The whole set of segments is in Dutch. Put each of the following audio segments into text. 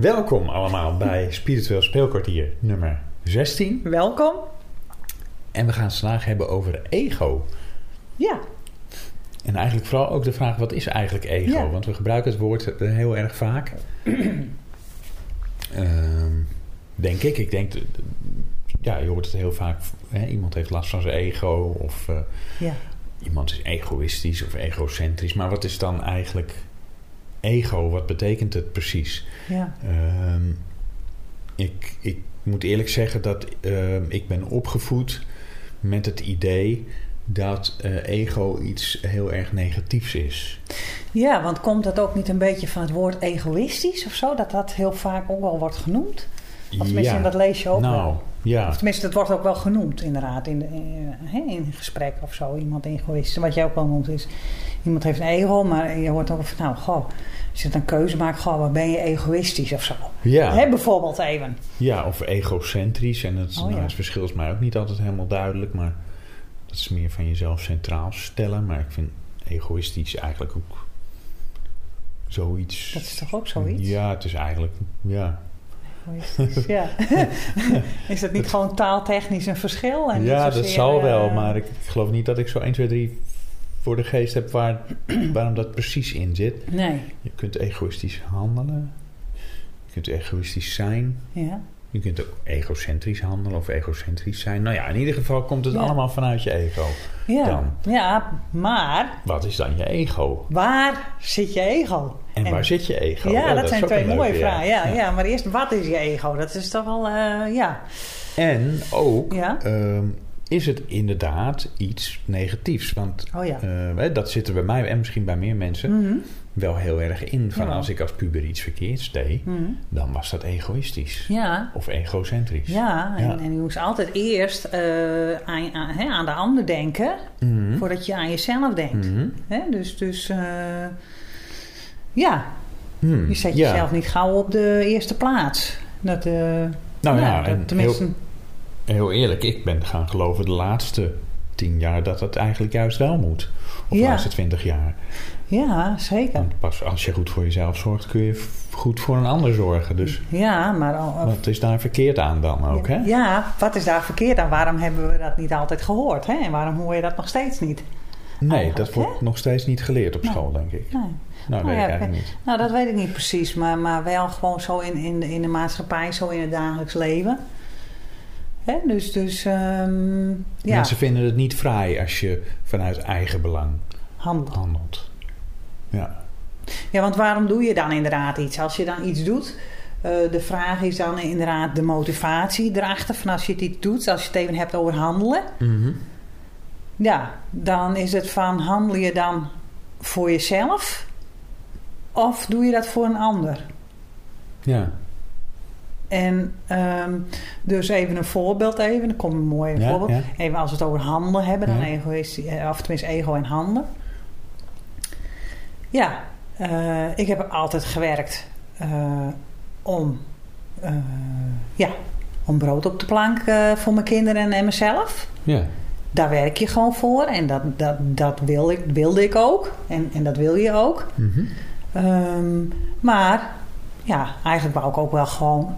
Welkom allemaal bij Spiritueel Speelkwartier nummer 16. Welkom. En we gaan het vandaag hebben over ego. Ja, En eigenlijk vooral ook de vraag, wat is eigenlijk ego? Ja. Want we gebruiken het woord eh, heel erg vaak. Ehm, denk ik. Ik denk, ja, je hoort het heel vaak. Hè? Iemand heeft last van zijn ego. Of eh, ja. iemand is egoïstisch of egocentrisch. Maar wat is dan eigenlijk ego? Wat betekent het precies? ja. Ehm, ik, ik moet eerlijk zeggen dat ehm, ik ben opgevoed met het idee dat eh, ego iets heel erg negatiefs is. Ja, want komt dat ook niet een beetje van het woord egoïstisch of zo? Dat dat heel vaak ook wel wordt genoemd? Of tenminste, Ja. dat lees je ook nou, wel. ja. Of tenminste, dat wordt ook wel genoemd inderdaad in, de, in, in gesprek of zo. Iemand egoïstisch. Wat jij ook wel noemt is, iemand heeft een ego, maar je hoort ook van, nou, goh, als je het een keuze maakt, goh, wat ben je egoïstisch of zo. Ja, Hè, bijvoorbeeld even. ja, of egocentrisch. En het, Oh, nou, ja. het verschil is mij ook niet altijd helemaal duidelijk. Maar dat is meer van jezelf centraal stellen. Maar ik vind egoïstisch eigenlijk ook zoiets... Dat is toch ook zoiets? Ja, het is eigenlijk... Ja, Egoïstisch, ja. is dat niet gewoon taaltechnisch een verschil? En ja niet dat zozeer, zal wel, eh, maar ik, ik geloof niet dat ik zo 1, 2, 3 voor de geest heb waar, waarom dat precies in zit. Nee, Je kunt egoïstisch handelen, je kunt egoïstisch zijn, ja. Je kunt ook egocentrisch handelen of egocentrisch zijn. Nou ja, in ieder geval komt het Ja. allemaal vanuit je ego. Ja. Dan. ja, maar Wat is dan je ego? waar zit je ego? En, En- waar zit je ego? ja, dat, is zijn twee mooie vragen. Ja, ja. maar eerst, wat is je ego? Dat is toch wel, eh, ja. En ook, Ja. Is het inderdaad iets negatiefs? Want Oh ja. eh, dat zit er bij mij en misschien bij meer mensen Mhm, wel heel erg in. Van Ja. als ik als puber iets verkeerds deed, mhm. dan was dat egoïstisch. Ja, Of egocentrisch. ja. En, en je moest altijd eerst eh, aan, aan, hè, aan de ander denken... Mhm. voordat je aan jezelf denkt. Hè? Dus, dus eh, ja, Hmm. je zet jezelf niet gauw op de eerste plaats. Dat, Nou ja, dat- tenminste... heel, heel eerlijk, ik ben gaan geloven de laatste tien jaar dat het eigenlijk juist wel moet. Of de Ja. laatste twintig jaar. Ja, zeker. Want pas als je goed voor jezelf zorgt, kun je goed voor een ander zorgen. Dus Ja, maar al- wat is daar verkeerd aan dan ook, hè? Ja, wat is daar verkeerd aan? Waarom hebben we dat niet altijd gehoord? Hè? En waarom hoor je dat nog steeds niet? Nee, Eigenlijk, dat wordt hè? nog steeds niet geleerd op Nee. school, denk ik. Nee. Nou, dat Nou weet ja, ik eigenlijk niet. Nou, dat weet ik niet precies. Maar, maar wel gewoon zo in, in, de, in de maatschappij, zo in het dagelijks leven. Hè? Dus, dus ehm, ja, Mensen vinden het niet fraai als je vanuit eigen belang handelt. Ja. Ja, want waarom doe je dan inderdaad iets? Als je dan iets doet, eh, de vraag is dan inderdaad de motivatie erachter. Van als je het iets doet, als je het even hebt over handelen. Mhm. Ja, dan is het van handel je dan voor jezelf? Of doe je dat voor een ander? Ja. En ehm, dus even een voorbeeld even. Dan komt een mooi Ja, voorbeeld. ja. Even als we het over handelen hebben. Dan Ja. egoïstisch, eh, of tenminste ego en handen. Ja, eh, ik heb altijd gewerkt eh, om, ja, om brood op de plank voor mijn kinderen en, en mezelf. Ja. Daar werk je gewoon voor. En dat, dat, dat wil ik, wilde ik ook. En, en dat wil je ook. Mhm. Ehm, maar ja, eigenlijk wou ik ook wel gewoon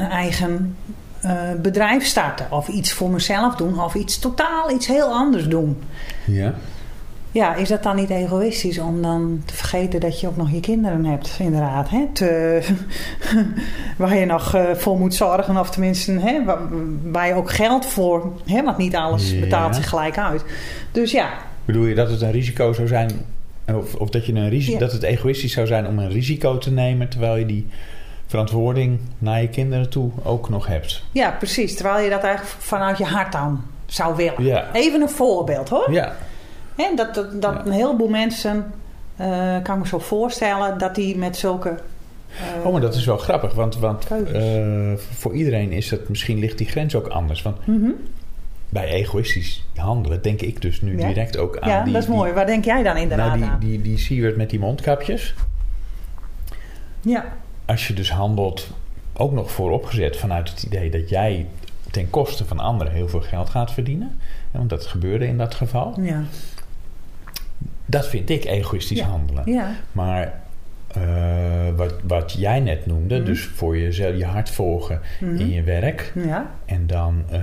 een eigen eh, bedrijf starten. Of iets voor mezelf doen. Of iets totaal iets heel anders doen. Ja. Ja, is dat dan niet egoïstisch om dan te vergeten dat je ook nog je kinderen hebt, inderdaad. Hè? Te, waar je nog eh, voor moet zorgen, of tenminste hè, waar, waar je ook geld voor, hè, want niet alles Ja. betaalt zich gelijk uit. Dus ja, Bedoel je dat het een risico zou zijn, of, of dat, je een risico, Ja. dat het egoïstisch zou zijn om een risico te nemen, terwijl je die verantwoording naar je kinderen toe ook nog hebt? ja, precies. Terwijl je dat eigenlijk vanuit je hart dan zou willen. Ja. Even een voorbeeld hoor. Ja. Hè, dat dat, dat Ja. een heleboel mensen, eh, kan ik me zo voorstellen, dat die met zulke... eh, Oh, maar dat is wel grappig, want, want eh, voor iedereen is het, misschien ligt die grens ook anders. Want mhm. bij egoïstisch handelen denk ik dus nu Ja. direct ook aan Ja, die, dat is die- mooi. Waar denk jij dan inderdaad nou, die, aan? die, die Siewert met die mondkapjes. Ja, Als je dus handelt, ook nog vooropgezet vanuit het idee dat jij ten koste van anderen heel veel geld gaat verdienen. Want dat gebeurde in dat geval. ja, Dat vind ik egoïstisch Ja. handelen. ja. Maar eh, wat, wat jij net noemde, Mhm. dus voor jezelf je hart volgen Mhm. in je werk. Ja. En dan. eh,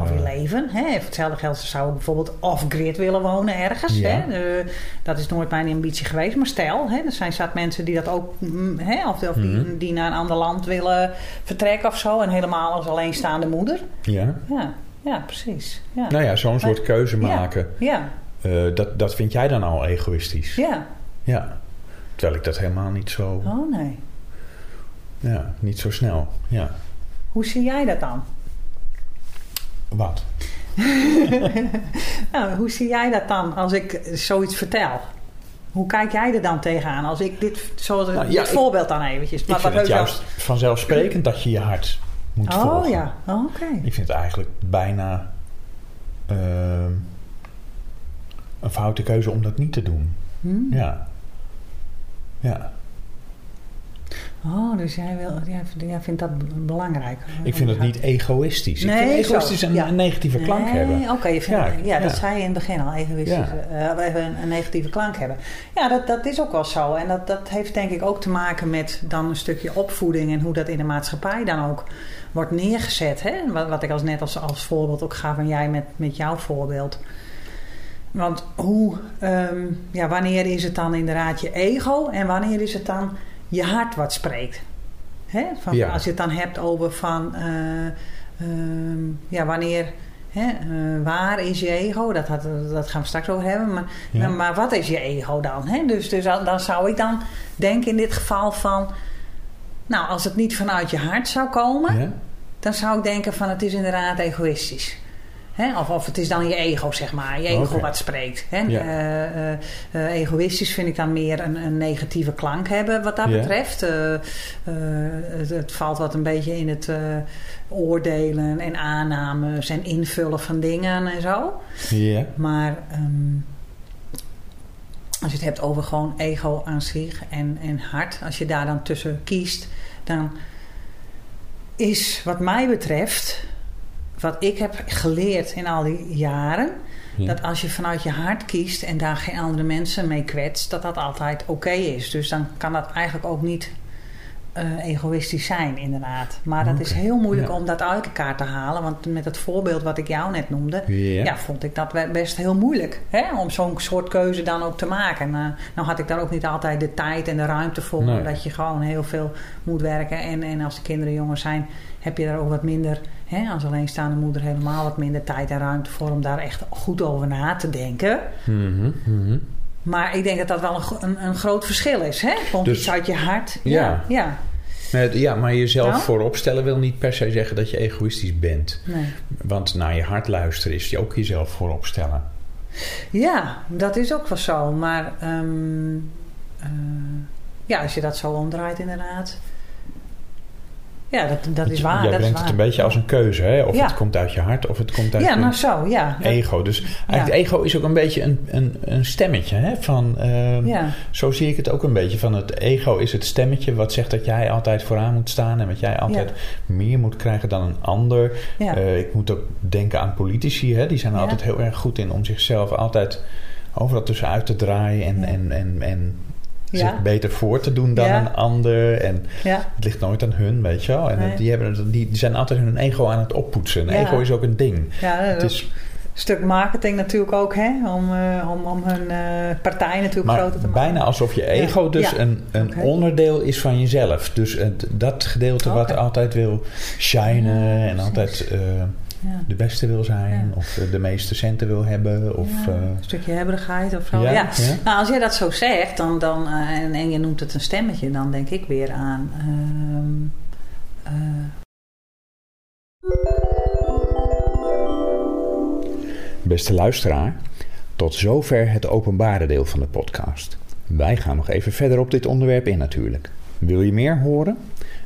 Of je leven. Hè? Voor hetzelfde geld zou ik bijvoorbeeld off-grid willen wonen ergens. Ja. Hè? Dat is nooit mijn ambitie geweest. Maar stel, hè, er zijn zat mensen die dat ook... mm, Hè? Of, of die, Mhm. die naar een ander land willen vertrekken of zo. En helemaal als alleenstaande moeder. ja. Ja, ja precies. Ja. Nou ja, zo'n soort keuze Ja. maken. Ja, eh, dat, dat vind jij dan al egoïstisch. ja. Ja. Terwijl ik dat helemaal niet zo. Oh nee. Ja, niet zo snel. Ja. Hoe zie jij dat dan? Wat? Nou, hoe zie jij dat dan als ik zoiets vertel? Hoe kijk jij er dan tegenaan als ik dit, zoals Nou, dit ja, ik- voorbeeld dan eventjes. Ik vind het wel- juist vanzelfsprekend dat je je hart moet Oh volgen. ja, oh, oké. Ik vind het eigenlijk bijna ehm, een foute keuze om dat niet te doen. Hmm. Ja. Ja. Oh, dus jij, wil, jij, vindt dat belangrijk? Ik vind het niet egoïstisch. ik Nee, vind egoïstisch een, ja. een negatieve klank nee, hebben. Oké, Ja, ja, dat zei je in het begin al, egoïstisch. Ja. eh, even een, een negatieve klank hebben. Ja, dat, dat is ook wel zo. En dat, dat heeft denk ik ook te maken met dan een stukje opvoeding... en hoe dat in de maatschappij dan ook wordt neergezet. Hè? Wat, wat ik als net als, als voorbeeld ook gaf en jij met, met jouw voorbeeld... Want hoe, ehm, ja, wanneer is het dan inderdaad je ego en wanneer is het dan je hart wat spreekt? Hè? Van, Ja. Als je het dan hebt over van, eh, ehm, ja, wanneer, hè, eh, waar is je ego? Dat, had, dat gaan we straks over hebben. Maar, Ja. maar, maar wat is je ego dan? Hè? Dus, dus dan dan zou ik dan denken in dit geval van, nou, als het niet vanuit je hart zou komen, Ja? dan zou ik denken van het is inderdaad egoïstisch. Hè? Of, of het is dan je ego, zeg maar. Je ego Oké. wat spreekt. Hè? Ja. Eh, eh, eh, egoïstisch vind ik dan meer een, een negatieve klank hebben wat dat Ja. betreft. Het, het valt wat een beetje in het oordelen en aannames en invullen van dingen en zo. Ja. Maar ehm, als je het hebt over gewoon ego aan zich en, en hart, als je daar dan tussen kiest, dan is wat mij betreft, wat ik heb geleerd in al die jaren, Ja. dat als je vanuit je hart kiest en daar geen andere mensen mee kwetst, dat dat altijd oké is. Dus dan kan dat eigenlijk ook niet eh, egoïstisch zijn, inderdaad. Maar dat is Oké. heel moeilijk Ja. om dat uit elkaar te halen. Want met het voorbeeld wat ik jou net noemde, Ja. ja, vond ik dat best heel moeilijk. Hè? Om zo'n soort keuze dan ook te maken. En, eh, nou had ik daar ook niet altijd de tijd en de ruimte voor. Nee. Omdat je gewoon heel veel moet werken. En, en als de kinderen jonger zijn, heb je daar ook wat minder... Hè, als alleenstaande moeder helemaal wat minder tijd en ruimte voor... om daar echt goed over na te denken. Mhm, mhm. Maar ik denk dat dat wel een, een, een groot verschil is. Hè? Komt Dus- iets uit je hart. Ja. Ja, ja. Maar, ja, maar jezelf Nou? voorop stellen wil niet per se zeggen dat je egoïstisch bent. Nee. Want naar je hart luisteren is je ook jezelf voorop stellen. Ja, dat is ook wel zo. Maar ehm, eh, ja, als je dat zo omdraait inderdaad. Ja, dat, dat is waar. Jij dat is brengt waar. het een beetje als een keuze. Hè? Of Ja. het komt uit je hart of het komt uit Ja, je nou zo, ja. Dat- ego. Dus eigenlijk Ja. ego is ook een beetje een, een, een stemmetje. Hè? Van, ehm, ja. Zo zie ik het ook een beetje. Van het ego is het stemmetje wat zegt dat jij altijd vooraan moet staan. En wat jij altijd meer moet krijgen dan een ander. Eh, ik moet ook denken aan politici. Hè? Die zijn er altijd heel erg goed in om zichzelf altijd overal tussenuit te draaien. En, en, en, en Ja. zich beter voor te doen dan Ja. een ander. En ja. het ligt nooit aan hun, weet je wel. En Nee. die, hebben, die zijn altijd hun ego aan het oppoetsen. Een ego is ook een ding. ja Het is, een stuk marketing natuurlijk ook, hè? Om, eh, om, om hun eh, partij natuurlijk maar groter te maken. bijna alsof je ego dus Ja. een, een onderdeel is van jezelf. Dus het, dat gedeelte wat altijd wil shinen en altijd eh, Ja. de beste wil zijn. Ja. Of eh, de meeste centen wil hebben. Of, Ja, eh, een stukje hebberigheid of zo. Ja. Nou, als jij dat zo zegt dan, dan, eh, en, en je noemt het een stemmetje, dan denk ik weer aan. ehm, eh, Beste luisteraar, tot zover het openbare deel van de podcast. Wij gaan nog even verder op dit onderwerp in natuurlijk. Wil je meer horen?